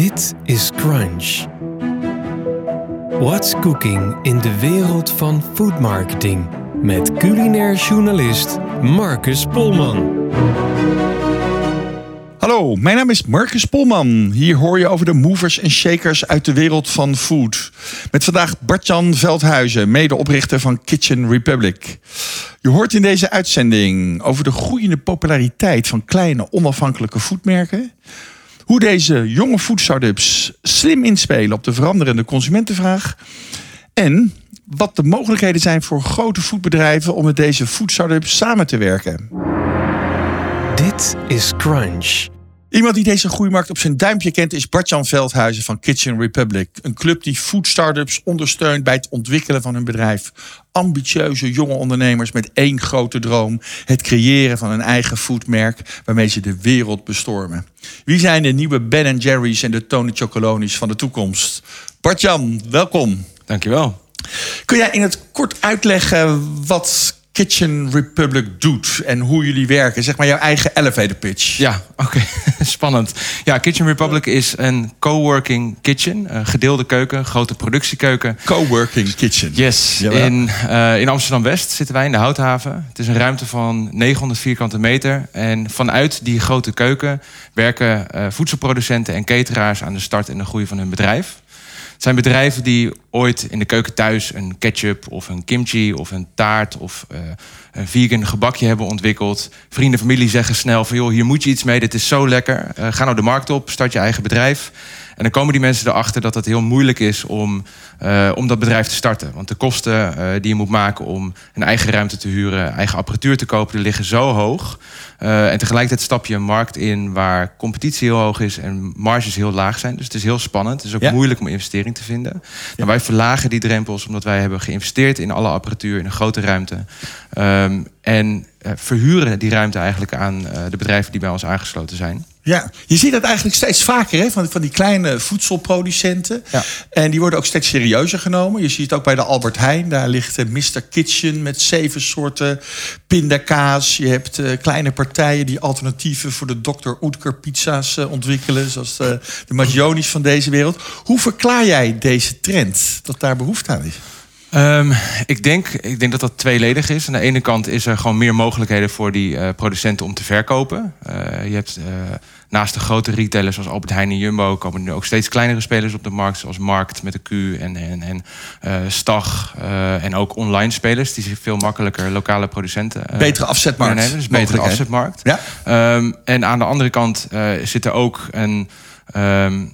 Dit is Crunch. What's cooking in de wereld van food marketing? Met culinair journalist Marcus Polman. Hallo, mijn naam is Marcus Polman. Hier hoor je over de movers en shakers uit de wereld van food. Met vandaag Bartjan Veldhuizen, medeoprichter van Kitchen Republic. Je hoort in deze uitzending over de groeiende populariteit van kleine onafhankelijke foodmerken. Hoe deze jonge food startups slim inspelen op de veranderende consumentenvraag. En wat de mogelijkheden zijn voor grote foodbedrijven om met deze food startups samen te werken. Dit is Crunch. Iemand die deze groeimarkt op zijn duimpje kent is Bartjan Veldhuizen van Kitchen Republic. Een club die food startups ondersteunt bij het ontwikkelen van hun bedrijf. Ambitieuze jonge ondernemers met één grote droom: het creëren van een eigen foodmerk waarmee ze de wereld bestormen. Wie zijn de nieuwe Ben Jerry's en de Tony Chocolonis van de toekomst? Bartjan, welkom. Dankjewel. Kun jij in het kort uitleggen wat Kitchen Republic doet en hoe jullie werken? Zeg maar jouw eigen elevator pitch. Ja, oké. Spannend. Ja, Kitchen Republic is een coworking kitchen. Een gedeelde keuken, grote productiekeuken. Coworking kitchen. Yes. Jawel. In, eh, in Amsterdam-West zitten wij in de Houthaven. Het is een ruimte van 900 vierkante meter. En vanuit die grote keuken werken eh, voedselproducenten en cateraars aan de start en de groei van hun bedrijf. Zijn bedrijven die ooit in de keuken thuis een ketchup of een kimchi of een taart of eh, een vegan gebakje hebben ontwikkeld. Vrienden, familie zeggen snel van joh, hier moet je iets mee, dit is zo lekker. Eh, ga nou de markt op, start je eigen bedrijf. En dan komen die mensen erachter dat het heel moeilijk is om, eh, om dat bedrijf te starten. Want de kosten eh, die je moet maken om een eigen ruimte te huren, eigen apparatuur te kopen, die liggen zo hoog. Eh, en tegelijkertijd stap je een markt in waar competitie heel hoog is en marges heel laag zijn. Dus het is heel spannend. Het is ook Ja. moeilijk om investering te vinden. Nou, wij verlagen die drempels omdat wij hebben geïnvesteerd in alle apparatuur in een grote ruimte. Ehm, en verhuren die ruimte eigenlijk aan de bedrijven die bij ons aangesloten zijn. Ja, je ziet dat eigenlijk steeds vaker hè, van, van die kleine voedselproducenten. Ja. En die worden ook steeds serieuzer genomen. Je ziet het ook bij de Albert Heijn. Daar ligt eh, Mr. Kitchen met zeven soorten pindakaas. Je hebt eh, kleine partijen die alternatieven voor de Dr. Oetker pizza's eh, ontwikkelen. Zoals de, de Maggioni's van deze wereld. Hoe verklaar jij deze trend? Dat daar behoefte aan is? Ehm, ik, denk, ik denk dat dat tweeledig is. Aan de ene kant is er gewoon meer mogelijkheden voor die eh, producenten om te verkopen. Eh, je hebt eh, naast de grote retailers zoals Albert Heijn en Jumbo... komen nu ook steeds kleinere spelers op de markt... zoals Markt met de Q en, en, en Stag. en ook online spelers die veel makkelijker lokale producenten... Betere afzetmarkt. nemen. Dus betere afzetmarkt. Ja? Ehm, en aan de andere kant zit er ook een, ehm,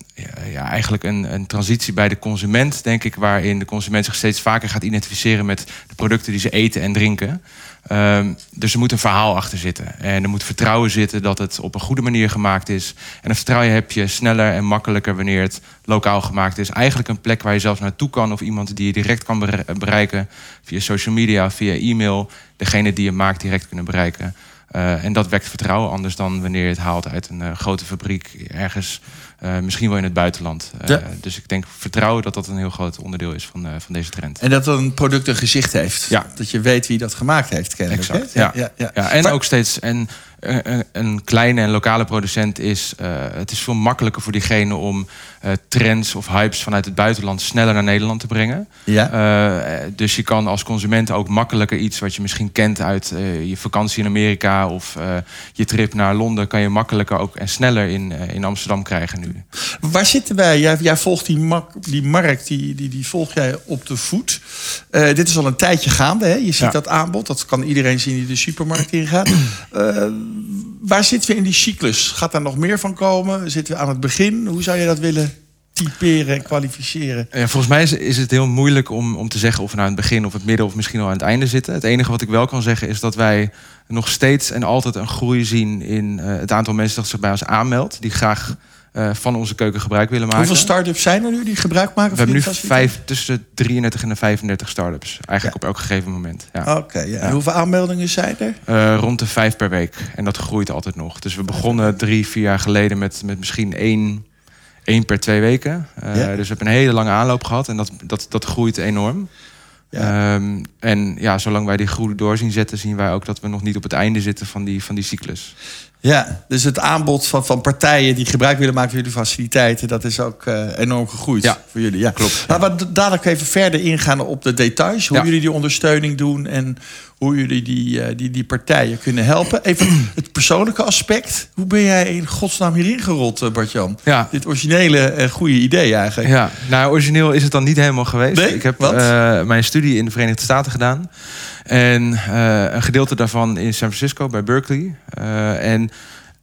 ja, eigenlijk een, een transitie bij de consument, denk ik, waarin de consument zich steeds vaker gaat identificeren met de producten die ze eten en drinken. Ehm, dus er moet een verhaal achter zitten. En er moet vertrouwen zitten dat het op een goede manier gemaakt is. En dat vertrouwen heb je sneller en makkelijker wanneer het lokaal gemaakt is. Eigenlijk een plek waar je zelfs naartoe kan of iemand die je direct kan bere- bereiken via social media, via e-mail. Degene die je maakt direct kunnen bereiken. Eh, en dat wekt vertrouwen anders dan wanneer je het haalt uit een eh, grote fabriek ergens, eh, misschien wel in het buitenland. Eh, Ja. Dus ik denk vertrouwen dat dat een heel groot onderdeel is van, eh, van deze trend. En dat een product een gezicht heeft. Ja. Dat je weet wie dat gemaakt heeft, kennelijk. Exact, ja. ja, ja. Ja, en Maar- ook steeds een, een, een kleine en lokale producent is. het is veel makkelijker voor diegene om trends of hypes vanuit het buitenland sneller naar Nederland te brengen. Ja. Dus je kan als consument ook makkelijker iets wat je misschien kent uit je vakantie in Amerika of je trip naar Londen, kan je makkelijker ook en sneller in, in Amsterdam krijgen nu. Waar zitten wij? Jij, jij volgt die, die markt, die, die, die volg jij op de voet. Eh, dit is al een tijdje gaande. Hè? Je ziet Ja. dat aanbod. Dat kan iedereen zien die de supermarkt ingaat. Eh waar zitten we in die cyclus? Gaat daar nog meer van komen? Zitten we aan het begin? Hoe zou je dat willen typeren en kwalificeren? Ja, volgens mij is, is het heel moeilijk om, om te zeggen of we nou aan het begin of het midden of misschien al aan het einde zitten. Het enige wat ik wel kan zeggen is dat wij nog steeds en altijd een groei zien in eh, het aantal mensen dat zich bij ons aanmeldt. Die graag eh, van onze keuken gebruik willen maken. Hoeveel start-ups zijn er nu die gebruik maken we van hebben nu vijf, tussen de 33 en de 35 start-ups. Eigenlijk op elk gegeven moment. Ja. Oké, ja. En hoeveel aanmeldingen zijn er? Eh, rond de vijf per week. En dat groeit altijd nog. Dus we begonnen drie, vier jaar geleden met, met misschien één, één per twee weken. Eh. Dus we hebben een hele lange aanloop gehad. En dat, dat, dat groeit enorm. Ja. Ehm, en ja, zolang wij die groei door zien zetten, zien wij ook dat we nog niet op het einde zitten van die, van die cyclus. Ja, dus het aanbod van, van partijen die gebruik willen maken van jullie faciliteiten, dat is ook eh, enorm gegroeid Ja, voor jullie. Ja, klopt. Laten we dadelijk even verder ingaan op de details. Hoe Ja. jullie die ondersteuning doen en hoe jullie die, eh, die, die partijen kunnen helpen. Even het persoonlijke aspect. Hoe ben jij in godsnaam hierin gerold, eh, Bart-Jan? Ja. Dit originele eh, goede idee eigenlijk. Ja, nou, origineel is het dan niet helemaal geweest. Nee? Ik heb mijn studie in de Verenigde Staten gedaan. En eh, een gedeelte daarvan in San Francisco bij Berkeley. Eh, en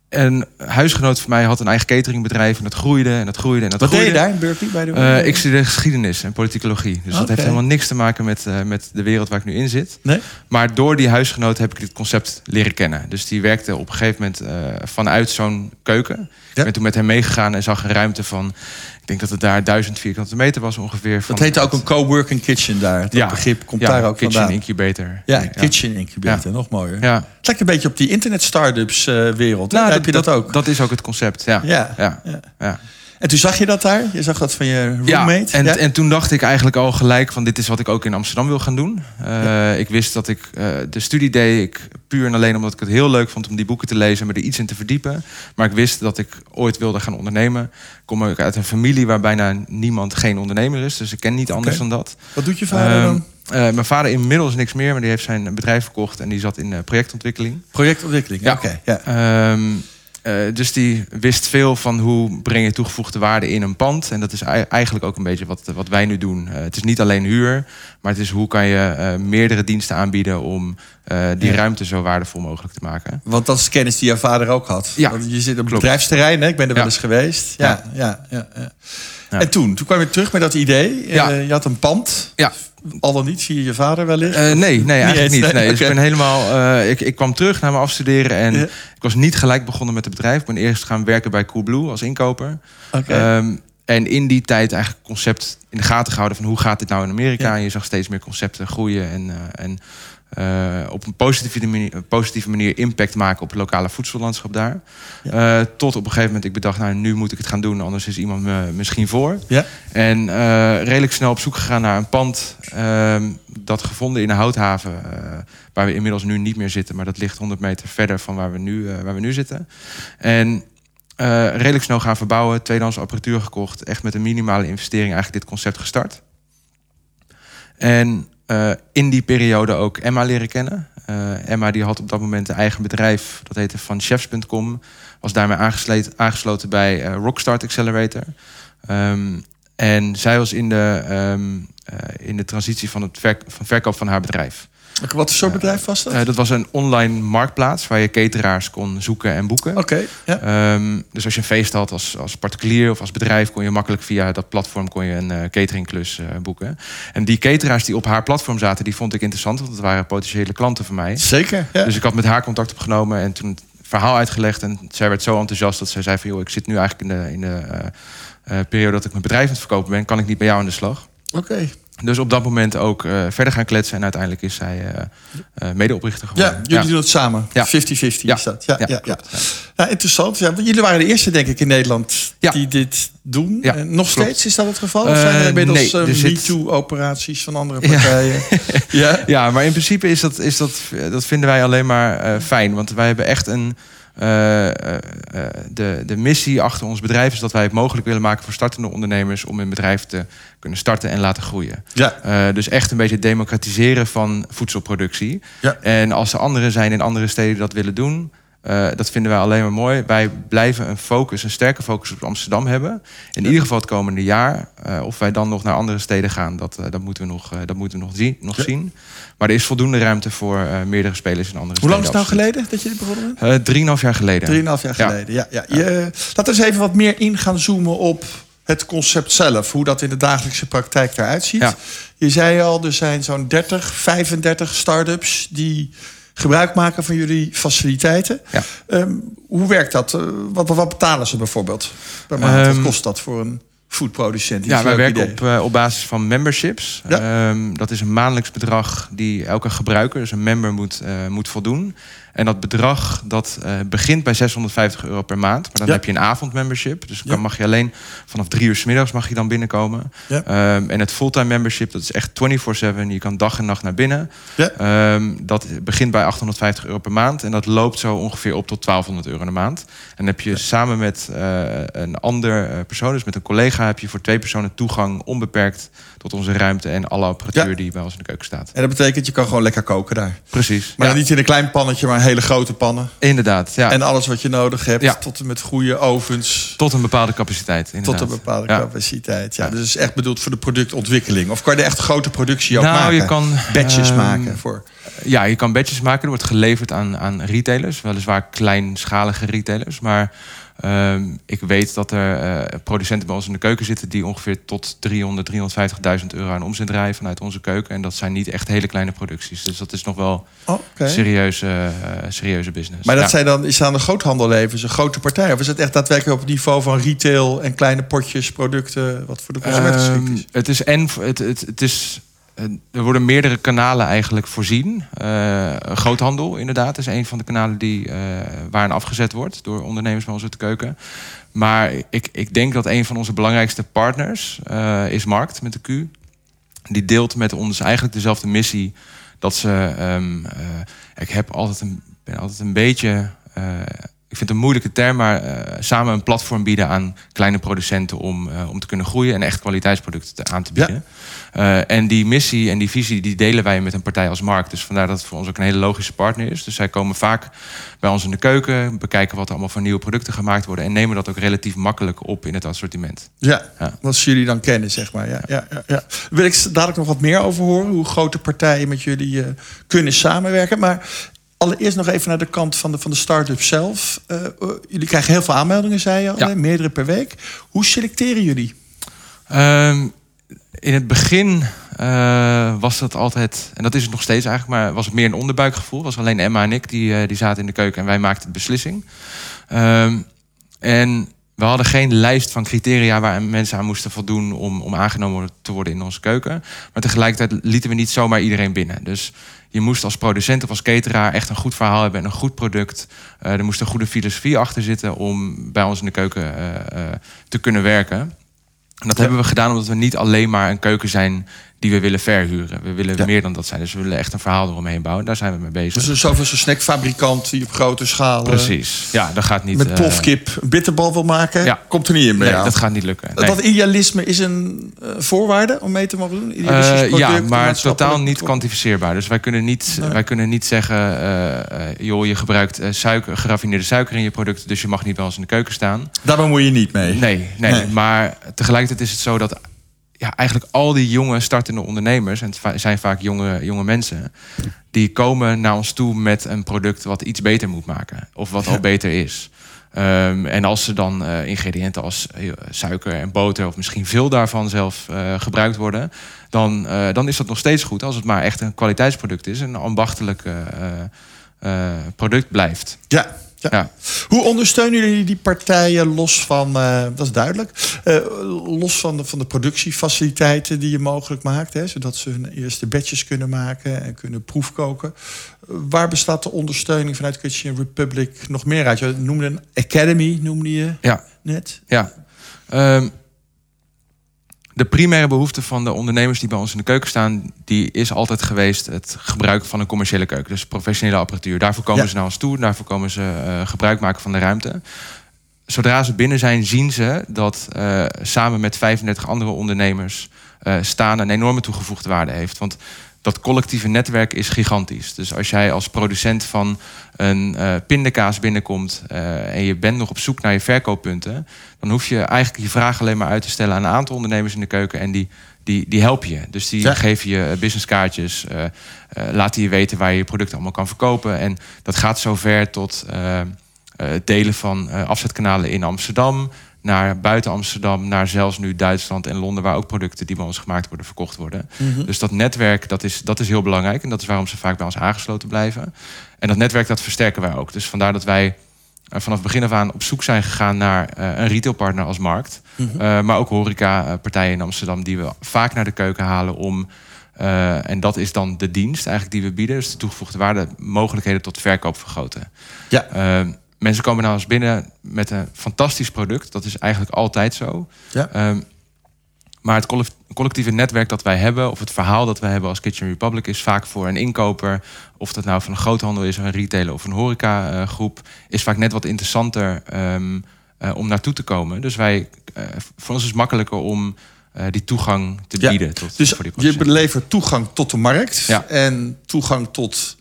een huisgenoot van mij had een eigen cateringbedrijf. En dat groeide en dat groeide en dat Wat deed groeide. je daar in Berkeley? Bij de Eh, ik studeerde geschiedenis en politicologie. Dus dat heeft helemaal niks te maken met, met de wereld waar ik nu in zit. Nee? Maar door die huisgenoot heb ik dit concept leren kennen. Dus die werkte op een gegeven moment vanuit zo'n keuken. Ik Ja. ben toen met hem meegegaan en zag een ruimte van... ik denk dat het daar duizend vierkante meter was ongeveer. Van, Dat heette ook een coworking kitchen daar. Dat Ja. begrip komt ja, daar ook kitchen vandaan. incubator. Ja, kitchen incubator, nog mooier. Ja. Het lijkt een beetje op die internet startups eh, wereld. Nou, Daar heb je dat, ook. Dat is ook het concept, ja. ja. Ja. En toen zag je dat daar? Je zag dat van je Ja, roommate? en, Ja? en toen dacht ik eigenlijk al gelijk van dit is wat ik ook in Amsterdam wil gaan doen. Eh, Ik wist dat ik eh, de studie deed ik puur en alleen omdat ik het heel leuk vond om die boeken te lezen en me er iets in te verdiepen. Maar ik wist dat ik ooit wilde gaan ondernemen. Ik kom ook uit een familie waar bijna niemand geen ondernemer is, dus ik ken niet anders dan dat. Wat doet je vader Ehm, dan? eh, mijn vader inmiddels niks meer, maar die heeft zijn bedrijf verkocht en die zat in projectontwikkeling. Projectontwikkeling. ja. Oké, ja. Ehm, eh, dus die wist veel van hoe breng je toegevoegde waarde in een pand. En dat is ei- eigenlijk ook een beetje wat, wat wij nu doen. Eh, het is niet alleen huur, maar het is hoe kan je eh, meerdere diensten aanbieden om die Ja. ruimte zo waardevol mogelijk te maken. Want dat is kennis die jouw vader ook had. Ja, Want je zit op klopt. bedrijfsterrein, hè? ik ben er wel eens geweest. Ja, Ja. ja. Ja. En toen? Toen kwam je terug met dat idee. Ja. Je had een pand. Ja. Al dan niet via je vader wellicht. Eh, nee, nee, eigenlijk eens, niet. nee? Dus ik ben helemaal. eh, ik, ik kwam terug naar mijn afstuderen en ik was niet gelijk begonnen met het bedrijf. Ik ben eerst gaan werken bij Coolblue als inkoper. Oké. Ehm, en in die tijd eigenlijk concept in de gaten gehouden van hoe gaat dit nou in Amerika. En je zag steeds meer concepten groeien en, eh, en eh, op een positieve manier, positieve manier impact maken op het lokale voedsellandschap daar. Eh, tot op een gegeven moment ik bedacht, nou nu moet ik het gaan doen, anders is iemand me misschien voor. ja. En eh, redelijk snel op zoek gegaan naar een pand ehm, dat gevonden in de Houthaven, waar we inmiddels nu niet meer zitten, maar dat ligt 100 meter verder van waar we nu, waar we nu zitten. En redelijk snel gaan verbouwen, tweedehands apparatuur gekocht, echt met een minimale investering eigenlijk dit concept gestart. En eh, in die periode ook Emma leren kennen. Eh, Emma die had op dat moment een eigen bedrijf, dat heette vanchefs.com. Was daarmee aangesloten, bij eh, Rockstart Accelerator. Ehm, en zij was in de, ehm, eh, in de transitie van het verk- van verkoop van haar bedrijf. Wat voor soort bedrijf was dat? Eh, dat was een online marktplaats waar je cateraars kon zoeken en boeken. Oké, ja. Ehm, dus als je een feest had als, als particulier of als bedrijf, kon je makkelijk via dat platform kon je een eh, cateringklus eh, boeken. En die cateraars die op haar platform zaten, die vond ik interessant, want dat waren potentiële klanten van mij. Zeker. Ja. Dus ik had met haar contact opgenomen en toen het verhaal uitgelegd. En zij werd zo enthousiast dat zij zei van... joh, ik zit nu eigenlijk in de, in de eh, eh, periode dat ik mijn bedrijf aan het verkopen ben. Kan ik niet bij jou aan de slag? Oké. Dus op dat moment ook eh, verder gaan kletsen. En uiteindelijk is zij eh, eh, medeoprichter geworden. Ja, jullie doen het samen. 50-50 Ja. Ja. is dat. Ja, ja, Ja. Nou, interessant. Ja, jullie waren de eerste, denk ik, in Nederland die dit doen. Nog klopt. steeds is dat het geval? Of zijn er inmiddels nee, zit- MeToo-operaties van andere partijen? ja. Ja, maar in principe is dat, is dat, dat vinden wij alleen maar fijn. Want wij hebben echt een. Eh, eh, eh, de, de missie achter ons bedrijf is dat wij het mogelijk willen maken voor startende ondernemers om hun bedrijf te kunnen starten en laten groeien. Ja. Dus echt een beetje democratiseren van voedselproductie. Ja. En als er anderen zijn in andere steden die dat willen doen, eh, dat vinden wij alleen maar mooi. Wij blijven een focus, een sterke focus op Amsterdam hebben. In ieder geval het komende jaar. Eh, of wij dan nog naar andere steden gaan, dat, eh, dat moeten we nog, dat moeten we nog, zien, nog Ja. zien. Maar er is voldoende ruimte voor meerdere spelers in andere Hoe lang is steden. het nou geleden dat je dit begonnen bent? drieënhalf jaar geleden. Drieënhalf jaar Ja. geleden, ja. ja. Je, laten we eens even wat meer in gaan zoomen op het concept zelf. Hoe dat in de dagelijkse praktijk eruit ziet. Ja. Je zei al, er zijn zo'n 30, 35 start-ups... die gebruik maken van jullie faciliteiten. Ja. Ehm, hoe werkt dat? Eh, wat, wat betalen ze bijvoorbeeld per maand? Ehm, wat kost dat voor een foodproducent? Ja, wij werken op op, eh, op basis van memberships. Ja. Ehm, dat is een maandelijks bedrag die elke gebruiker, dus een member, moet, eh, moet voldoen. En dat bedrag dat eh, begint bij 650 euro per maand. Maar dan Ja. heb je een avondmembership. Dus dan Ja. mag je alleen vanaf drie uur s middags mag je dan binnenkomen. Ja. Ehm, en het fulltime membership, dat is echt 24-7. Je kan dag en nacht naar binnen. Ja. Ehm, dat begint bij 850 euro per maand. En dat loopt zo ongeveer op tot 1200 euro per maand. En dan heb je samen met eh, een ander eh, persoon, dus met een collega, heb je voor twee personen toegang onbeperkt tot onze ruimte en alle apparatuur die bij ons in de keuken staat. En dat betekent, je kan gewoon lekker koken daar. Precies. Maar niet in een klein pannetje, maar hele grote pannen. Inderdaad, ja. En alles wat je nodig hebt, Ja. tot en met goede ovens. tot een bepaalde capaciteit. Inderdaad. Tot een bepaalde Ja. capaciteit. Ja, dus het is echt bedoeld voor de productontwikkeling. Of kan je er echt grote productie ook Nou, maken? je kan, Batches ehm, maken voor. Ja, je kan badges maken. Er wordt geleverd aan, aan retailers. Weliswaar kleinschalige retailers. Maar ehm, ik weet dat er eh, producenten bij ons in de keuken zitten... die ongeveer tot 300, 350.000 euro aan omzet draaien vanuit onze keuken. En dat zijn niet echt hele kleine producties. Dus dat is nog wel Oh, serieuze, eh, serieuze business. Maar dat Ja. zijn dan, is aan de groothandel leven, is een grote partij? Of is het echt daadwerkelijk op het niveau van retail en kleine potjes, producten, wat voor de consument geschikt Ehm, is? het is en het, het, het is. Eh, Er worden meerdere kanalen eigenlijk voorzien. Eh, groothandel, inderdaad, is een van de kanalen die, eh waarin afgezet wordt door ondernemers uit de keuken. Maar ik, ik denk dat een van onze belangrijkste partners is Markt met de Q. Die deelt met ons eigenlijk dezelfde missie. Dat ze. ehm, eh, ik heb altijd een, ben altijd een beetje. Ik vind het een moeilijke term, maar eh, samen een platform bieden aan kleine producenten om, eh, om te kunnen groeien en echt kwaliteitsproducten te- aan te bieden. Eh, en die missie en die visie die delen wij met een partij als Markt. Dus vandaar dat het voor ons ook een hele logische partner is. Dus zij komen vaak bij ons in de keuken, bekijken wat er allemaal voor nieuwe producten gemaakt worden en nemen dat ook relatief makkelijk op in het assortiment. Ja, Ja. jullie dan kennen, zeg maar. Ja, ja, ja, ja. Wil ik dadelijk nog wat meer over horen, hoe grote partijen met jullie kunnen samenwerken. Maar allereerst nog even naar de kant van de, van de start-up zelf. Eh, eh, jullie krijgen heel veel aanmeldingen, zei je al, Ja. meerdere per week. Hoe selecteren jullie? Ehm, in het begin eh, was dat altijd, en dat is het nog steeds eigenlijk, maar was het meer een onderbuikgevoel. Was alleen Emma en ik die, die zaten in de keuken en wij maakten de beslissing. Ehm, en we hadden geen lijst van criteria waar mensen aan moesten voldoen om, om aangenomen te worden in onze keuken. Maar tegelijkertijd lieten we niet zomaar iedereen binnen. Dus je moest als producent of als cateraar echt een goed verhaal hebben en een goed product. Eh, er moest een goede filosofie achter zitten om bij ons in de keuken eh, eh, te kunnen werken. En dat hebben we gedaan omdat we niet alleen maar een keuken zijn die we willen verhuren. We willen Ja. meer dan dat zijn. Dus we willen echt een verhaal eromheen bouwen. Daar zijn we mee bezig. Dus er is zoveel zo'n snackfabrikant die op grote schaal eh, Precies. Ja, dat gaat niet. met eh, plofkip een bitterbal wil maken. Ja. Komt er niet in bij Nee, jou. dat gaat niet lukken. Nee. Dat idealisme is een eh, voorwaarde om mee te mogen doen? Product, ja, maar totaal niet kwantificeerbaar. Dus wij kunnen niet, Nee. wij kunnen niet zeggen... joh, je gebruikt suiker, geraffineerde suiker in je product... dus je mag niet bij ons in de keuken staan. Daar bemoei je niet mee. Nee, nee, Nee. maar tegelijkertijd is het zo dat... Ja, eigenlijk al die jonge startende ondernemers... en het zijn vaak jonge, jonge mensen... die komen naar ons toe met een product wat iets beter moet maken. Of wat al beter is. Ehm, en als ze dan eh, ingrediënten als eh, suiker en boter... of misschien veel daarvan zelf eh, gebruikt worden... Dan, dan is dat nog steeds goed als het maar echt een kwaliteitsproduct is... en een ambachtelijk product blijft. Ja. Ja. Ja. Hoe ondersteunen jullie die partijen los van, eh, dat is duidelijk, eh, los van de, van de productiefaciliteiten die je mogelijk maakt, hè, zodat ze hun eerste batches kunnen maken en kunnen proefkoken. Waar bestaat de ondersteuning vanuit Kitchen Republic nog meer uit? Je noemde een academy, noemde je Ja. net. Ja. Ehm, de primaire behoefte van de ondernemers die bij ons in de keuken staan, die is altijd geweest het gebruik van een commerciële keuken, dus professionele apparatuur. Daarvoor komen Ja. ze naar ons toe, daarvoor komen ze eh, gebruik maken van de ruimte. Zodra ze binnen zijn, zien ze dat eh, samen met 35 andere ondernemers eh, staan een enorme toegevoegde waarde heeft. Want dat collectieve netwerk is gigantisch. Dus als jij als producent van een eh pindakaas binnenkomt eh, en je bent nog op zoek naar je verkooppunten, dan hoef je eigenlijk je vraag alleen maar uit te stellen aan een aantal ondernemers in de keuken en die, die, die helpen je. Dus die Ja. geven je businesskaartjes, eh, eh, laten je weten waar je je producten allemaal kan verkopen. En dat gaat zover tot het delen van afzetkanalen in Amsterdam, naar buiten Amsterdam, naar zelfs nu Duitsland en Londen, waar ook producten die bij ons gemaakt worden verkocht worden. Dus dat netwerk, dat is, dat is heel belangrijk. En dat is waarom ze vaak bij ons aangesloten blijven. En dat netwerk, dat versterken wij ook. Dus vandaar dat wij eh, vanaf het begin af aan op zoek zijn gegaan naar eh, een retailpartner als Markt. Eh, maar ook horeca-partijen in Amsterdam die we vaak naar de keuken halen om en dat is dan de dienst eigenlijk die we bieden. Dus de toegevoegde waarde, mogelijkheden tot verkoop vergroten. Ja. Mensen komen nou eens binnen met een fantastisch product. Dat is eigenlijk altijd zo. Ja. Ehm, maar het collect- collectieve netwerk dat wij hebben, of het verhaal dat wij hebben als Kitchen Republic, is vaak voor een inkoper, of dat nou van een groothandel is, een retailer of een horecagroep, is vaak net wat interessanter ehm, eh, om naartoe te komen. Dus wij, eh, voor ons is het makkelijker om eh, die toegang te Ja, bieden. Tot, Dus voor die je belevert toegang tot de markt Ja. en toegang tot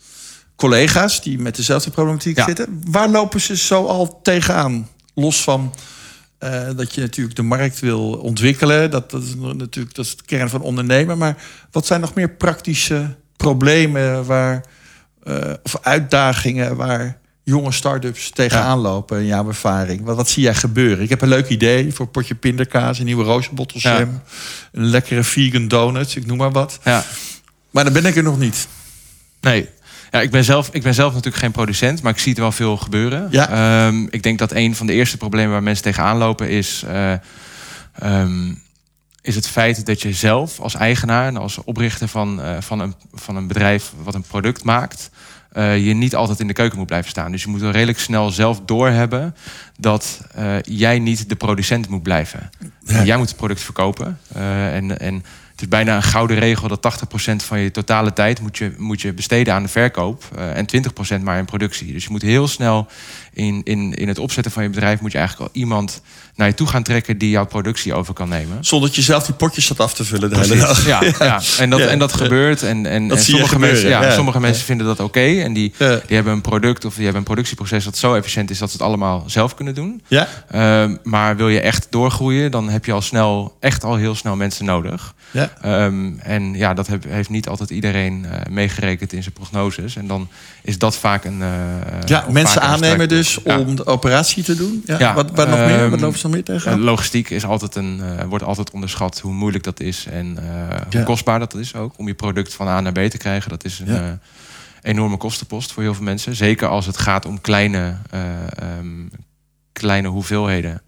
collega's die met dezelfde problematiek Ja. zitten. Waar lopen ze zo al tegenaan? Los van eh, dat je natuurlijk de markt wil ontwikkelen. Dat, dat is natuurlijk dat is de kern van ondernemen. Maar wat zijn nog meer praktische problemen waar, eh, of uitdagingen waar jonge start-ups tegenaan lopen in jouw ervaring? Wat, wat zie jij gebeuren? Ik heb een leuk idee voor een potje pindakaas, een nieuwe rozenbottelsjam, een lekkere vegan donut, ik noem maar wat. Ja. Maar dan ben ik er nog niet. Nee. Ja, ik, ben zelf, ik ben zelf natuurlijk geen producent, maar ik zie het wel veel gebeuren. Ja. Ehm, ik denk dat een van de eerste problemen waar mensen tegenaan lopen is, eh, ehm, is het feit dat je zelf als eigenaar en als oprichter van, eh, van, een, van een bedrijf wat een product maakt, eh, je niet altijd in de keuken moet blijven staan. Dus je moet wel redelijk snel zelf doorhebben dat jij niet de producent moet blijven. Ja. Jij moet het product verkopen. En, en is bijna een gouden regel dat 80% van je totale tijd moet je, moet je besteden aan de verkoop eh, en 20% maar in productie. Dus je moet heel snel in, in, in het opzetten van je bedrijf moet je eigenlijk al iemand naar je toe gaan trekken die jouw productie over kan nemen. Zonder dat je zelf die potjes zat af te vullen de hele dag. Ja, ja. En, dat, Ja. en dat gebeurt. En, en, Dat sommige, mensen, ja, sommige mensen vinden dat oké. en die, die hebben een product of die hebben een productieproces dat zo efficiënt is dat ze het allemaal zelf kunnen doen. Ja? Ehm, maar wil je echt doorgroeien, dan heb je al snel, echt al heel snel mensen nodig. Ja. Ehm, en ja, dat heb- heeft niet altijd iedereen eh, meegerekend in zijn prognoses. En dan is dat vaak een. eh, Ja, mensen een aannemen dus. Ja. om de operatie te doen. Ja. Ja, wat, wat nog meer? ehm, Wat lopen ze nog meer tegen? Eh, logistiek is altijd een, wordt altijd onderschat hoe moeilijk dat is en Ja. hoe kostbaar dat is ook. Om je product van A naar B te krijgen, dat is een enorme kostenpost voor heel veel mensen. Zeker als het gaat om kleine, eh, ehm, kleine hoeveelheden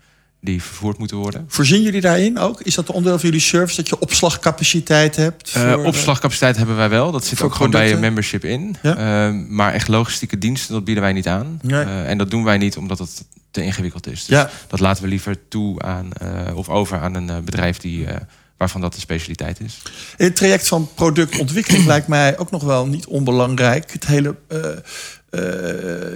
die vervoerd moeten worden. Voorzien jullie daarin ook? Is dat onderdeel van jullie service dat je opslagcapaciteit hebt? Eh, voor, opslagcapaciteit hebben wij wel. Dat zit voor ook gewoon bij je membership in. Ja. Ehm, maar echt logistieke diensten, dat bieden wij niet aan. Nee. Eh, en dat doen wij niet omdat het te ingewikkeld is. Dus Ja. dat laten we liever toe aan eh, of over aan een eh, bedrijf die, eh, waarvan dat de specialiteit is. In het traject van productontwikkeling lijkt mij ook nog wel niet onbelangrijk. Het hele. eh, eh,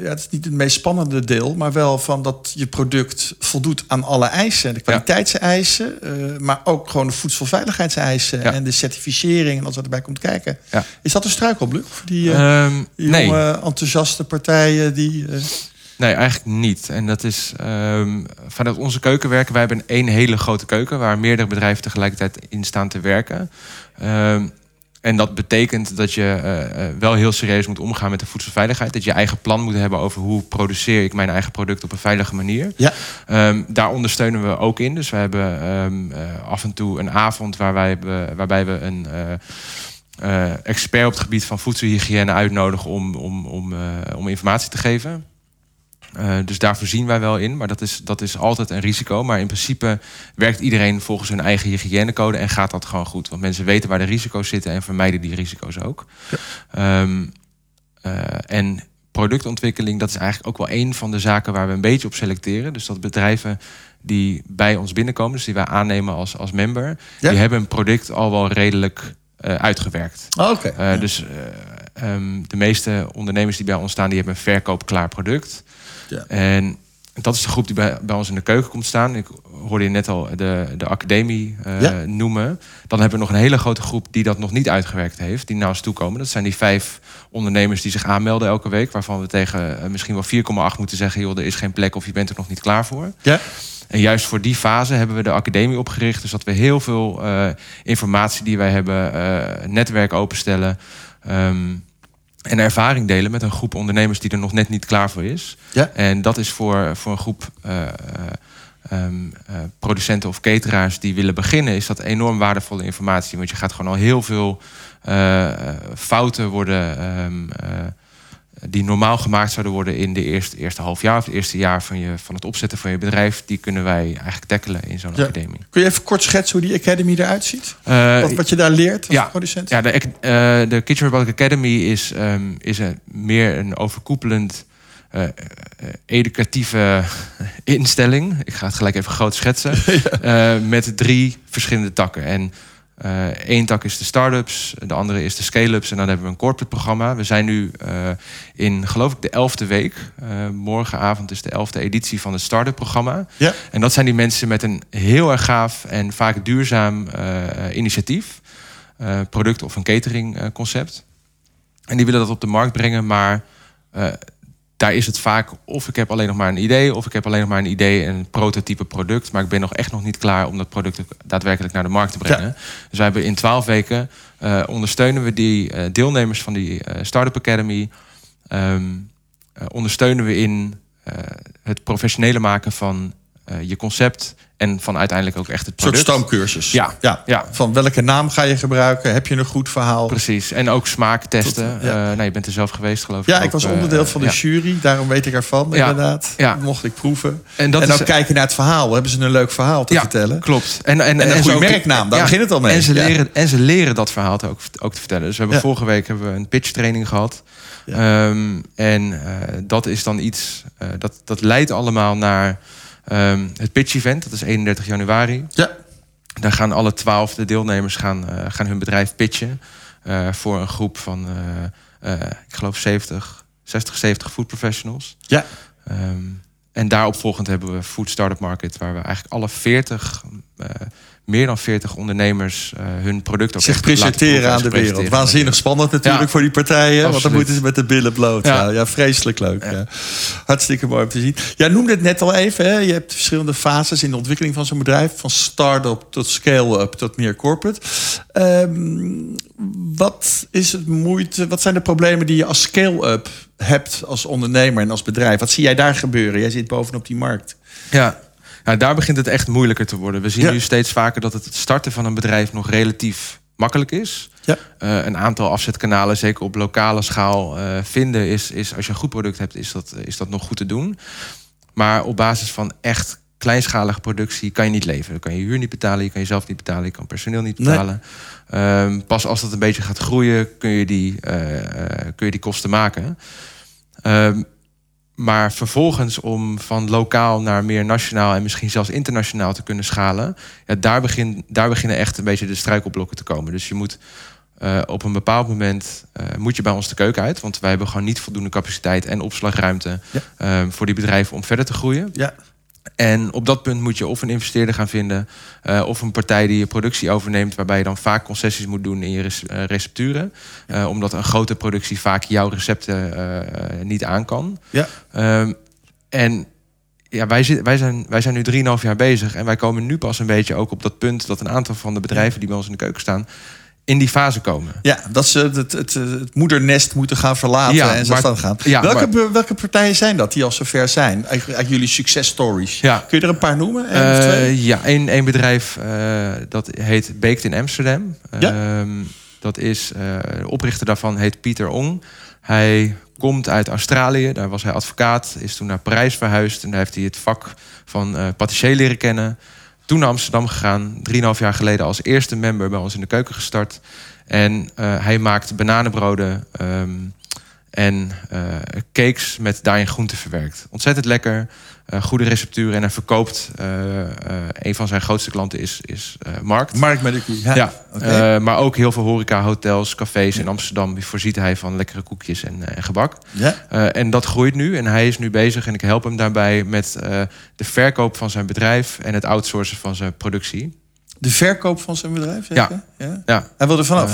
ja, het is niet het meest spannende deel, maar wel van dat je product voldoet aan alle eisen. De kwaliteitseisen, eh, maar ook gewoon de voedselveiligheidseisen en de certificering en alles wat erbij komt kijken. Is dat een struikelblok voor die eh, Ehm, jonge, nee, enthousiaste partijen die. eh, nee, eigenlijk niet. En dat is ehm, vanuit onze keuken werken. Wij hebben één hele grote keuken waar meerdere bedrijven tegelijkertijd in staan te werken. Ehm, en dat betekent dat je eh, eh, wel heel serieus moet omgaan met de voedselveiligheid. Dat je eigen plan moet hebben over hoe produceer ik mijn eigen product op een veilige manier. Ja. Ehm, daar ondersteunen we ook in. Dus we hebben ehm, eh, af en toe een avond waar wij, waarbij we een eh, expert op het gebied van voedselhygiëne uitnodigen om, om, om, om informatie te geven. Eh, dus daar voorzien wij wel in, maar dat is, dat is altijd een risico. Maar in principe werkt iedereen volgens hun eigen hygiënecode en gaat dat gewoon goed. Want mensen weten waar de risico's zitten en vermijden die risico's ook. Ehm, eh, en productontwikkeling, dat is eigenlijk ook wel een van de zaken waar we een beetje op selecteren. Dus dat bedrijven die bij ons binnenkomen, dus die wij aannemen als, als member, Ja. die hebben een product al wel redelijk eh, uitgewerkt. Oh, Oké. Dus eh, ehm, de meeste ondernemers die bij ons staan, die hebben een verkoopklaar product. Ja. En dat is de groep die bij, bij ons in de keuken komt staan. Ik hoorde je net al de, de academie eh, Ja. noemen. Dan hebben we nog een hele grote groep die dat nog niet uitgewerkt heeft. Die naar ons toe komen. Dat zijn die vijf ondernemers die zich aanmelden elke week. Waarvan we tegen eh, misschien wel 4,8 moeten zeggen... joh, er is geen plek of je bent er nog niet klaar voor. Ja. En juist voor die fase hebben we de academie opgericht. Dus dat we heel veel eh, informatie die wij hebben, netwerk openstellen. ehm, en ervaring delen met een groep ondernemers die er nog net niet klaar voor is. Ja. En dat is voor, voor een groep eh, eh, ehm, eh, producenten of cateraars die willen beginnen, is dat enorm waardevolle informatie. Want je gaat gewoon al heel veel fouten worden. ehm, eh, die normaal gemaakt zouden worden in de eerste, eerste half jaar of het eerste jaar van, je, van het opzetten van je bedrijf, die kunnen wij eigenlijk tackelen in zo'n Ja. academie. Kun je even kort schetsen hoe die Academy eruit ziet? Eh, Wat, wat je daar leert als ja. producent? Ja, de, eh, de Kitchen Academy is, ehm, is een, meer een overkoepelend eh, educatieve instelling. Ik ga het gelijk even groot schetsen. Met drie verschillende takken. En eh, één tak is de start-ups, de andere is de scale-ups en dan hebben we een corporate programma. We zijn nu eh, in, geloof ik, de elfde week. Eh, morgenavond is de elfde editie van het start-up programma. Ja. En dat zijn die mensen met een heel erg gaaf en vaak duurzaam eh, initiatief. Eh, product of een catering eh, concept. En die willen dat op de markt brengen, maar eh, daar is het vaak of ik heb alleen nog maar een idee, of ik heb alleen nog maar een idee en een prototype product, maar ik ben nog echt nog niet klaar om dat product daadwerkelijk naar de markt te brengen. Dus wij hebben in twaalf weken eh, ondersteunen we die eh, deelnemers van die eh, Startup Academy, ehm, eh, ondersteunen we in het professionele maken van je concept en van uiteindelijk ook echt het Een soort product. stoomcursus. Ja. ja. Ja. Van welke naam ga je gebruiken? Heb je een goed verhaal? Precies. En ook smaak testen. Tot, ja. Nou, je bent er zelf geweest, geloof ik. Ja, ik was eh, onderdeel van de ja. jury. Daarom weet ik ervan, inderdaad. Ja. Mocht ik proeven. En dat en is ook kijken naar het verhaal. Hebben ze een leuk verhaal te ja, vertellen? Klopt. En, en, En een goede merknaam, daar begint het al mee. En ze, leren, en ze leren dat verhaal ook, ook te vertellen. Dus we hebben vorige week hebben we een pitch training gehad. Ehm, en eh, dat is dan iets, dat, dat leidt allemaal naar ehm, het pitch event. Dat is 31 januari. Ja. Daar gaan alle twaalf de deelnemers gaan, eh, gaan hun bedrijf pitchen. eh, voor een groep van, eh, ik geloof 70, 60, 70 food professionals. Ja. Ehm, en daaropvolgend hebben we Food Startup Market, waar we eigenlijk alle 40, eh, meer dan 40 ondernemers eh, hun product ook Zich presenteren aan de wereld. Waanzinnig spannend natuurlijk Ja. voor die partijen. Want dan moeten ze met de billen bloot. Ja, Ja. ja vreselijk leuk. Ja. Hartstikke mooi om te zien. Jij noemde het net al even. Hè? Je hebt verschillende fases in de ontwikkeling van zo'n bedrijf. Van start-up tot scale-up tot meer corporate. Ehm, wat, is het moeite, wat zijn de problemen die je als scale-up hebt als ondernemer en als bedrijf? Wat zie jij daar gebeuren? Jij zit bovenop die markt. Ja. Ja, daar begint het echt moeilijker te worden. We zien Ja. nu steeds vaker dat het starten van een bedrijf nog relatief makkelijk is. Ja. Eh, een aantal afzetkanalen, zeker op lokale schaal, eh, vinden is, is als je een goed product hebt, is dat, is dat nog goed te doen. Maar op basis van echt kleinschalige productie kan je niet leven. Dan kan je huur niet betalen, je kan jezelf niet betalen, je kan personeel niet Nee. betalen. Ehm, pas als dat een beetje gaat groeien, kun je die, eh, kun je die kosten maken. Ehm, maar vervolgens om van lokaal naar meer nationaal en misschien zelfs internationaal te kunnen schalen, ja, daar, begin, daar beginnen echt een beetje de struikelblokken te komen. Dus je moet eh, op een bepaald moment eh, moet je bij ons de keuken uit, want wij hebben gewoon niet voldoende capaciteit en opslagruimte Ja. eh, voor die bedrijven om verder te groeien. Ja. En op dat punt moet je of een investeerder gaan vinden, eh, of een partij die je productie overneemt, waarbij je dan vaak concessies moet doen in je eh, recepturen. Eh, omdat een grote productie vaak jouw recepten niet aan kan. Ja. Ehm, en ja, wij, zit, wij, zijn, wij zijn nu 3,5 jaar bezig en wij komen nu pas een beetje ook op dat punt dat een aantal van de bedrijven die bij ons in de keuken staan, in die fase komen. Ja, dat ze het, het, het, moedernest moeten gaan verlaten Ja, en maar- gaan. ja, welke, maar- welke partijen zijn dat die al zover zijn? Uit, uit jullie successtories. Ja. Kun je er een paar noemen? Eh, ja, één, één bedrijf eh, dat heet Baked in Amsterdam. Ja. Ehm, dat is, eh, de oprichter daarvan heet Pieter Ong. Hij komt uit Australië, daar was hij advocaat, is toen naar Parijs verhuisd en daar heeft hij het vak van patissier leren kennen. Toen naar Amsterdam gegaan, 3,5 jaar geleden als eerste member bij ons in de keuken gestart. En eh, hij maakt bananenbroden ehm, en eh, cakes met daarin groenten verwerkt. Ontzettend lekker, goede recepturen en hij verkoopt. eh, eh, een van zijn grootste klanten is, is eh, Markt. Mark met de Ja, Ja, eh, maar ook heel veel horeca, hotels, cafés in Amsterdam. Die voorziet hij van lekkere koekjes en, eh, en gebak. ja. Eh, en dat groeit nu en hij is nu bezig en ik help hem daarbij met eh, de verkoop van zijn bedrijf en het outsourcen van zijn productie. De verkoop van zijn bedrijf? Ja. ja. Ja, Hij wil er vanaf.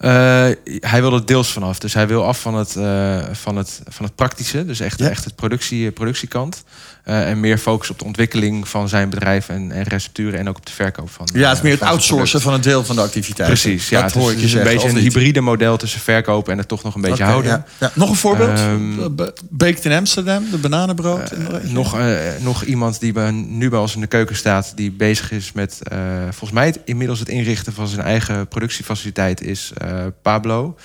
Eh, eh, hij wil er deels vanaf. Dus hij wil af van het, eh, van het, van het praktische. Dus echt, echt het productie, productiekant. Eh, en meer focus op de ontwikkeling van zijn bedrijf en, en recepturen. En ook op de verkoop van. ja, het is eh, meer het outsourcen van een deel van de activiteit. Precies, ja. dat het hoor is je dus een beetje een hybride model tussen verkopen en het toch nog een beetje houden. ja. Ja. Nog een voorbeeld? Be- Baked in Amsterdam, de bananenbrood. Eh, nog, nog iemand die bij, nu bij ons in de keuken staat, die bezig is met, volgens mij, het, inmiddels het inrichten van zijn eigen productiefaciliteit, is Pablo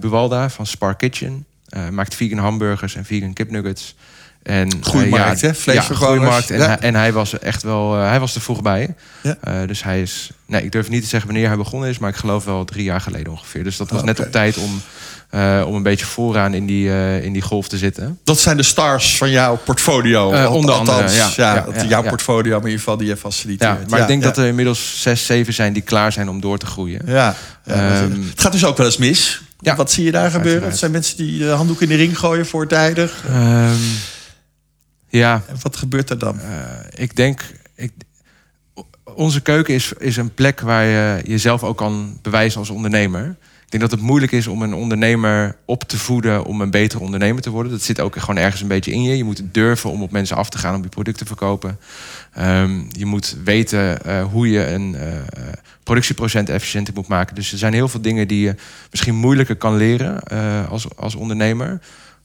Buwalda van Spark Kitchen. maakt vegan hamburgers en vegan kipnuggets. En, Goeie eh, markt, hè? Ja, Vleesvervangers. goede markt. En, Ja. hij, en hij was echt wel, eh, hij was er vroeg bij. Ja. Eh, dus hij is, nee, ik durf niet te zeggen wanneer hij begonnen is, maar ik geloof wel drie jaar geleden ongeveer. Dus dat was Oh, net op tijd om, om een beetje vooraan in die, in die golf te zitten. Dat zijn de stars van jouw portfolio. Onder andere, ja. ja, Ja, ja, jouw ja. portfolio, maar in ieder geval die je faciliteert. Ja, maar ik denk ja. dat er inmiddels zes, zeven zijn die klaar zijn om door te groeien. Ja, ja, Ehm, het gaat dus ook wel eens mis. ja. Wat zie je daar gebeuren? Het zijn mensen die de handdoek in de ring gooien voortijdig. Ehm, ja, En wat gebeurt er dan? Eh, ik denk, ik, onze keuken is, is een plek waar je jezelf ook kan bewijzen als ondernemer. Ik denk dat het moeilijk is om een ondernemer op te voeden om een betere ondernemer te worden. Dat zit ook gewoon ergens een beetje in je. Je moet durven om op mensen af te gaan om je product te verkopen. Ehm, je moet weten eh, hoe je een eh, productieprocent efficiënter moet maken. Dus er zijn heel veel dingen die je misschien moeilijker kan leren als, als ondernemer.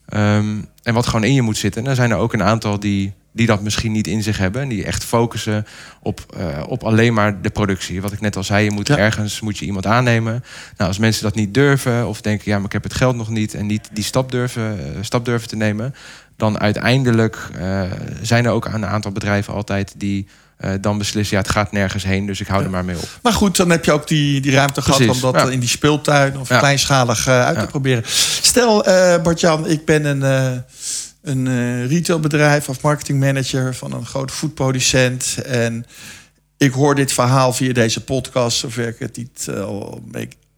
Ehm, en wat gewoon in je moet zitten. En er zijn er ook een aantal die, die dat misschien niet in zich hebben. En die echt focussen op, eh, op alleen maar de productie. Wat ik net al zei, je moet Ja. ergens moet je iemand aannemen. Nou, als mensen dat niet durven of denken, ja, maar ik heb het geld nog niet en niet die stap durven, eh, stap durven te nemen, dan uiteindelijk eh, zijn er ook een aantal bedrijven altijd die eh, dan beslissen, ja, het gaat nergens heen, dus ik hou er maar mee op. Maar goed, dan heb je ook die, die ruimte gehad om dat ja. in die speeltuin of Ja. kleinschalig eh, uit te proberen. Stel, eh Bart-Jan, ik ben een, een retailbedrijf of marketingmanager van een grote foodproducent. En ik hoor dit verhaal via deze podcast, zover ik het niet al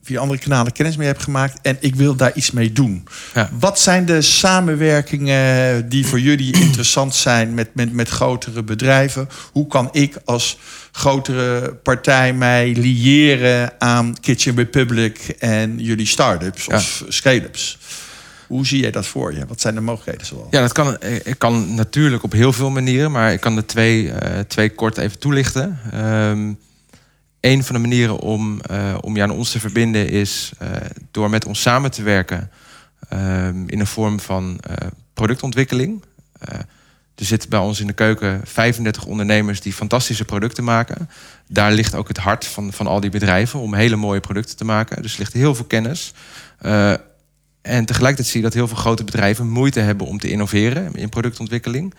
via andere kanalen kennis mee heb gemaakt. En ik wil daar iets mee doen. Ja. Wat zijn de samenwerkingen die voor jullie interessant zijn met, met, met grotere bedrijven? Hoe kan ik als grotere partij mij liëren aan Kitchen Republic en jullie start-ups Ja. of scale-ups? Hoe zie jij dat voor je? Wat zijn de mogelijkheden zoal? Ja, dat kan, eh, ik kan natuurlijk op heel veel manieren, maar ik kan er twee, eh, twee kort even toelichten. Ehm een van de manieren om, eh, om je aan ons te verbinden is eh, door met ons samen te werken ehm, in een vorm van eh, productontwikkeling. Er zitten bij ons in de keuken 35 ondernemers die fantastische producten maken. Daar ligt ook het hart van, van al die bedrijven om hele mooie producten te maken. Dus er ligt heel veel kennis. En tegelijkertijd zie je dat heel veel grote bedrijven moeite hebben om te innoveren in productontwikkeling.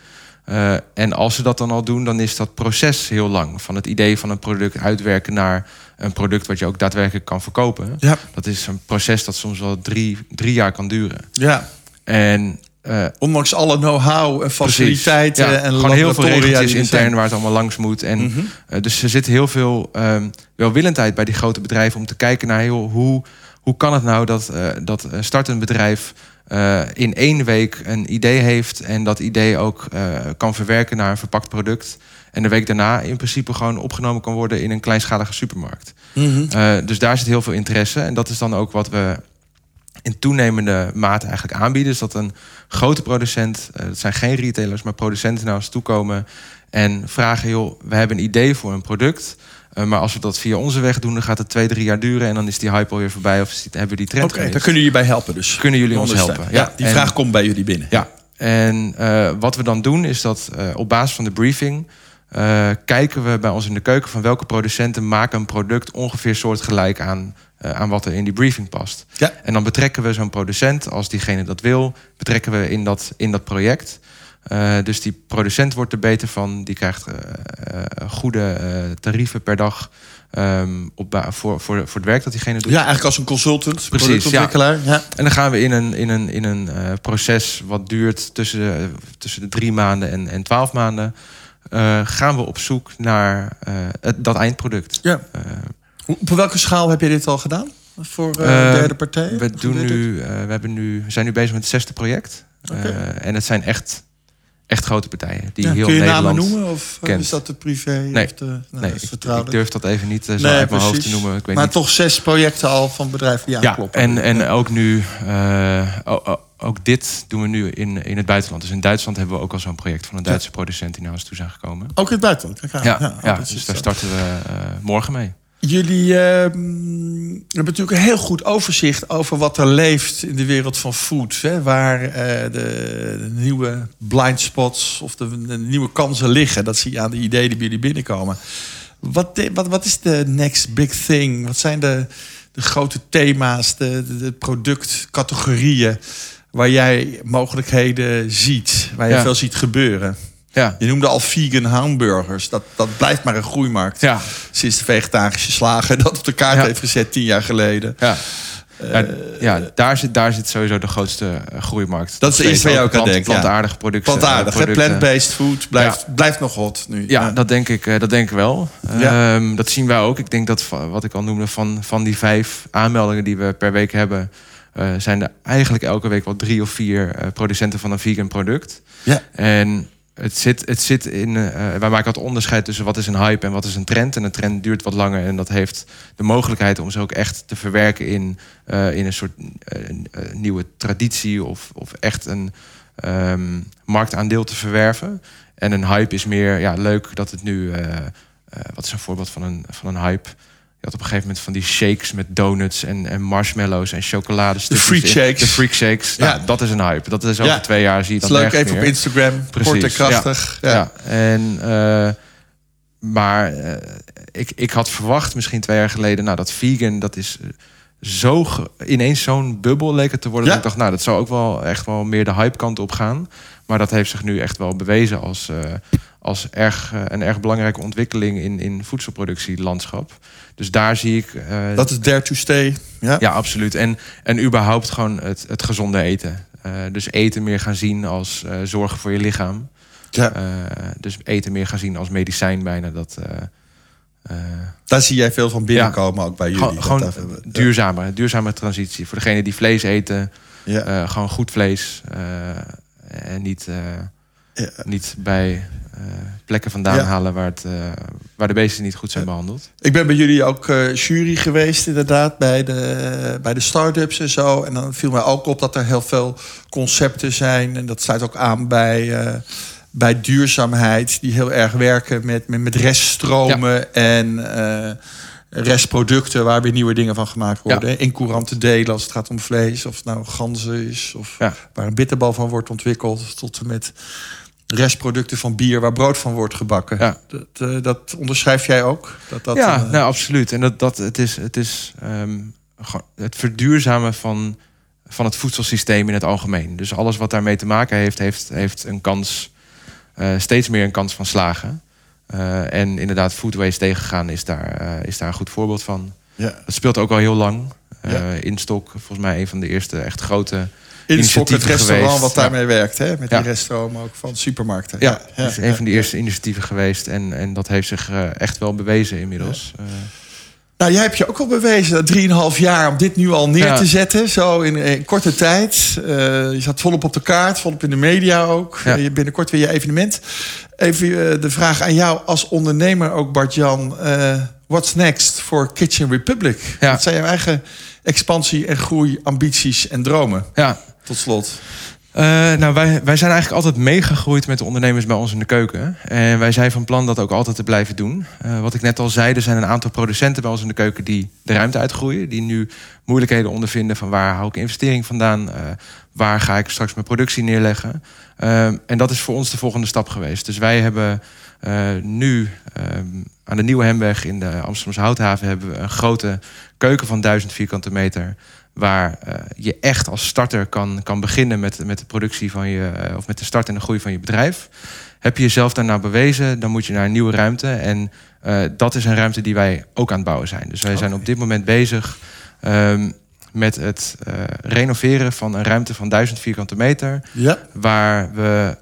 Eh, en als ze dat dan al doen, dan is dat proces heel lang. Van het idee van een product uitwerken naar een product wat je ook daadwerkelijk kan verkopen. Ja. Dat is een proces dat soms wel drie, drie jaar kan duren. ja. En eh, Ondanks alle know-how en faciliteiten ja, en gewoon heel veel regeltjes er intern waar het allemaal langs moet. En Mhm. eh, dus er zit heel veel ehm, welwillendheid bij die grote bedrijven om te kijken naar joh, hoe, hoe kan het nou dat, eh, dat een startend bedrijf eh, in één week een idee heeft en dat idee ook eh, kan verwerken naar een verpakt product. En de week daarna in principe gewoon opgenomen kan worden in een kleinschalige supermarkt. Mhm. Dus daar zit heel veel interesse. En dat is dan ook wat we in toenemende mate eigenlijk aanbieden. Dus dat een grote producent, dat zijn geen retailers, maar producenten naar ons toekomen en vragen: joh, we hebben een idee voor een product. Eh, maar als we dat via onze weg doen, dan gaat het twee, drie jaar duren en dan is die hype alweer voorbij of die- hebben we die trend Oké, daar kunnen jullie bij helpen dus. Kunnen jullie ons helpen, Ja, ja. die En- vraag komt bij jullie binnen. Ja, en eh, wat we dan doen is dat eh, op basis van de briefing kijken we bij ons in de keuken van welke producenten maken een product ongeveer soortgelijk aan, aan wat er in die briefing past. Ja. En dan betrekken we zo'n producent, als diegene dat wil, betrekken we in dat, in dat project. Eh, dus die producent wordt er beter van, die krijgt eh, eh, goede tarieven per dag ehm, op voor, voor, voor het werk dat diegene doet. Ja, eigenlijk als een consultant, Precies, productontwikkelaar. Ja. En dan gaan we in een, in een, in een proces wat duurt tussen de, tussen de drie maanden en, en twaalf maanden. gaan we op zoek naar het, dat eindproduct. Ja. Op welke schaal heb je dit al gedaan? Voor derde partijen? we, doen nu, we, hebben nu, zijn nu bezig met het zesde project. Eh, en het zijn echt, echt grote partijen. Die Ja, heel kun je Nederland... namen noemen? Of eh, kent. is dat de privé? Nee. Of de, nou, Nee, dat ik, is ik durf dat even niet eh, zo Nee, uit mijn hoofd te noemen. Ik weet maar niet. toch zes projecten al van bedrijven die Ja, aankloppen. en, en ook nu, eh, ook dit doen we nu in, in het buitenland. Dus in Duitsland hebben we ook al zo'n project van een Duitse producent die naar ons toe zijn gekomen. Ook in het buitenland? Ja, Ja, ja, dus daar zo. starten we eh, morgen mee. Jullie ehm, hebben natuurlijk een heel goed overzicht over wat er leeft in de wereld van food. Hè? Waar eh, de, de nieuwe blind spots of de, de nieuwe kansen liggen. Dat zie je aan de ideeën die bij jullie binnenkomen. Wat, wat, wat is de next big thing? Wat zijn de, de grote thema's, de, de, de productcategorieën waar jij mogelijkheden ziet, waar je Ja. veel ziet gebeuren. Ja. Je noemde al vegan hamburgers. Dat, dat blijft maar een groeimarkt. Ja. Sinds de vegetarische slager dat op de kaart Ja. heeft gezet tien jaar geleden. Ja. ja, ja daar, zit, daar zit sowieso de grootste eh, groeimarkt. Dat is eerste waar je ook aan denkt. Plantaardige producten. Plantaardig, eh, plant-based food blijft, blijft nog hot nu. Ja, dat denk ik, eh, dat denk ik wel. Ja. Ehm, dat zien wij ook. Ik denk dat wat ik al noemde van, van die vijf aanmeldingen die we per week hebben, eh, zijn er eigenlijk elke week wel drie of vier eh, producenten van een vegan product. Ja. En het zit, het zit in. wij maken altijd onderscheid tussen wat is een hype en wat is een trend. En een trend duurt wat langer en dat heeft de mogelijkheid om ze ook echt te verwerken in, eh, in een soort eh, eh, nieuwe traditie of, of echt een ehm, marktaandeel te verwerven. En een hype is meer ja, leuk dat het nu. wat is een voorbeeld van een, van een hype? Had op een gegeven moment van die shakes met donuts en, en marshmallows en chocoladestukjes. De freak shakes. De freak shakes. Ja. Nou, dat is een hype. Dat is over Ja. twee jaar zie je Het dat is leuk even op. Instagram. Precies, Kort en krachtig. Ja. Ja, en, eh, maar eh, ik, ik had verwacht misschien twee jaar geleden... Nou, dat vegan, dat is eh, zo ineens zo'n bubbel leek het te worden. Dat ik dacht, nou, dat zou ook wel echt wel meer de hype kant op gaan. Maar dat heeft zich nu echt wel bewezen als, als erg, eh, een erg belangrijke ontwikkeling... in, in voedselproductielandschap. Dus daar zie ik... eh, Dat is dare to stay. Ja. ja, absoluut. En, en überhaupt gewoon het, het gezonde eten. Eh, dus eten meer gaan zien als zorgen voor je lichaam. Ja. Dus eten meer gaan zien als medicijn bijna. Dat, Daar zie jij veel van binnenkomen ook bij jullie. gewoon Dat gewoon duurzame, duurzame transitie. Voor degenen die vlees eten, Ja. gewoon goed vlees. en niet, Ja. niet bij plekken vandaan Ja. halen waar, het, eh, waar de beesten niet goed zijn behandeld. Ik ben bij jullie ook eh, jury geweest, inderdaad, bij de, bij de start-ups en zo. En dan viel mij ook op dat er heel veel concepten zijn. En dat sluit ook aan bij, eh, bij duurzaamheid, die heel erg werken met, met, met reststromen en eh, restproducten waar weer nieuwe dingen van gemaakt worden. Ja. In courante delen als het gaat om vlees, of het nou ganzen is, of Ja. waar een bitterbal van wordt ontwikkeld, tot en met restproducten van bier waar brood van wordt gebakken. Ja. Dat, eh, dat onderschrijf jij ook? Dat, dat, ja, eh, nou, absoluut. En dat, dat, het is, het, is ehm, gewoon het verduurzamen van, van het voedselsysteem in het algemeen. Dus alles wat daarmee te maken heeft, heeft, heeft een kans, eh, steeds meer een kans van slagen. Eh, en inderdaad, food waste tegengaan is daar, eh, is daar een goed voorbeeld van. ja. Dat speelt ook al heel lang. Eh Ja. Instok, volgens mij een van de eerste echt grote In het initiatieven restaurant geweest. wat daarmee werkt, hè? met die reststromen ook van supermarkten. Ja, dat is een van die eerste initiatieven geweest. En, en dat heeft zich eh, echt wel bewezen inmiddels. Nou, jij hebt je ook al bewezen, 3,5 jaar, om dit nu al neer Ja. te zetten. Zo in, in korte tijd. Eh, je zat volop op de kaart, volop in de media ook. Ja. Je binnenkort weer je evenement. Even eh, de vraag aan jou als ondernemer ook, Bart-Jan. what's next voor Kitchen Republic? Ja. Wat zijn jouw eigen expansie en groei, ambities en dromen? ja, Tot slot. Eh, nou, wij, wij zijn eigenlijk altijd meegegroeid met de ondernemers bij ons in de keuken. En wij zijn van plan dat ook altijd te blijven doen. Eh, wat ik net al zei, er zijn een aantal producenten bij ons in de keuken die de ruimte uitgroeien. Die nu moeilijkheden ondervinden van waar hou ik investering vandaan? Eh, waar ga ik straks mijn productie neerleggen? Eh, en dat is voor ons de volgende stap geweest. Dus wij hebben nu ehm, aan de Nieuwe Hemweg in de Amsterdamse Houthaven... hebben we een grote keuken van 1000 vierkante meter waar eh, je echt als starter kan, kan beginnen met, met de productie van je, eh, of met de start en de groei van je bedrijf. Heb je jezelf daarna bewezen, dan moet je naar een nieuwe ruimte. En eh, dat is een ruimte die wij ook aan het bouwen zijn. Dus wij zijn op dit moment bezig ehm, met het renoveren van een ruimte van 1000 vierkante meter, Ja. waar we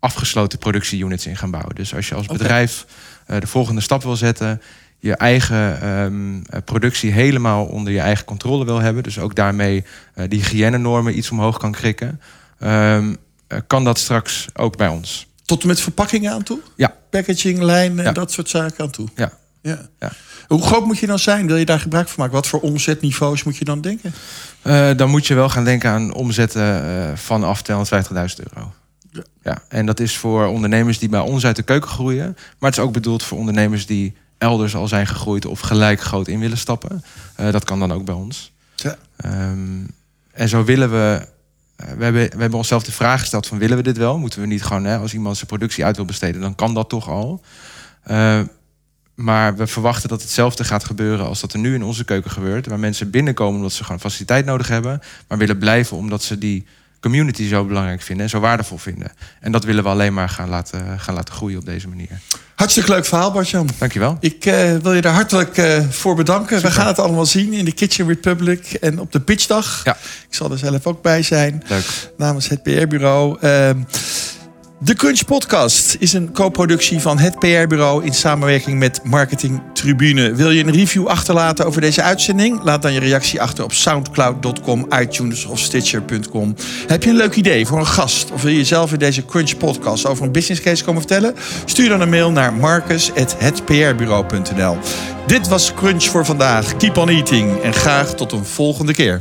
afgesloten productieunits in gaan bouwen. Dus als je als bedrijf de volgende stap wil zetten, je eigen ehm, eh, productie helemaal onder je eigen controle wil hebben, dus ook daarmee eh die hygiënenormen iets omhoog kan krikken, ehm, eh, kan dat straks ook bij ons. Tot en met verpakkingen aan toe? Ja. Packaging, lijnen en Ja. dat soort zaken aan toe? Ja. ja. Ja. Hoe groot moet je dan zijn? Wil je daar gebruik van maken? Wat voor omzetniveaus moet je dan denken? Eh, dan moet je wel gaan denken aan omzetten eh, vanaf 250.000 euro. Ja. Ja, en dat is voor ondernemers die bij ons uit de keuken groeien. Maar het is ook bedoeld voor ondernemers die elders al zijn gegroeid of gelijk groot in willen stappen. Eh, dat kan dan ook bij ons. Ja. Ehm, en zo willen we. eh, we, hebben, we hebben onszelf de vraag gesteld: van willen we dit wel? Moeten we niet gewoon, hè, als iemand zijn productie uit wil besteden, dan kan dat toch al. Eh, maar we verwachten dat hetzelfde gaat gebeuren als dat er nu in onze keuken gebeurt. Waar mensen binnenkomen omdat ze gewoon faciliteit nodig hebben. Maar willen blijven omdat ze die community zo belangrijk vinden en zo waardevol vinden. En dat willen we alleen maar gaan laten, gaan laten groeien op deze manier. Hartstikke leuk verhaal, Bartjan. Dankjewel. Ik uh, wil je er hartelijk uh, voor bedanken. Super. We gaan het allemaal zien in de Kitchen Republic en op de pitchdag. Ja. Ik zal er zelf ook bij zijn. Leuk. Namens het PR-bureau. Uh, de Crunch Podcast is een co-productie van het PR-bureau in samenwerking met Marketing Tribune. Wil je een review achterlaten over deze uitzending? Laat dan je reactie achter op soundcloud.com, iTunes of Stitcher.com. Heb je een leuk idee voor een gast of wil je zelf in deze Crunch Podcast over een business case komen vertellen? Stuur dan een mail naar marcus.hetprbureau.nl. Dit was Crunch voor vandaag. Keep on eating en graag tot een volgende keer.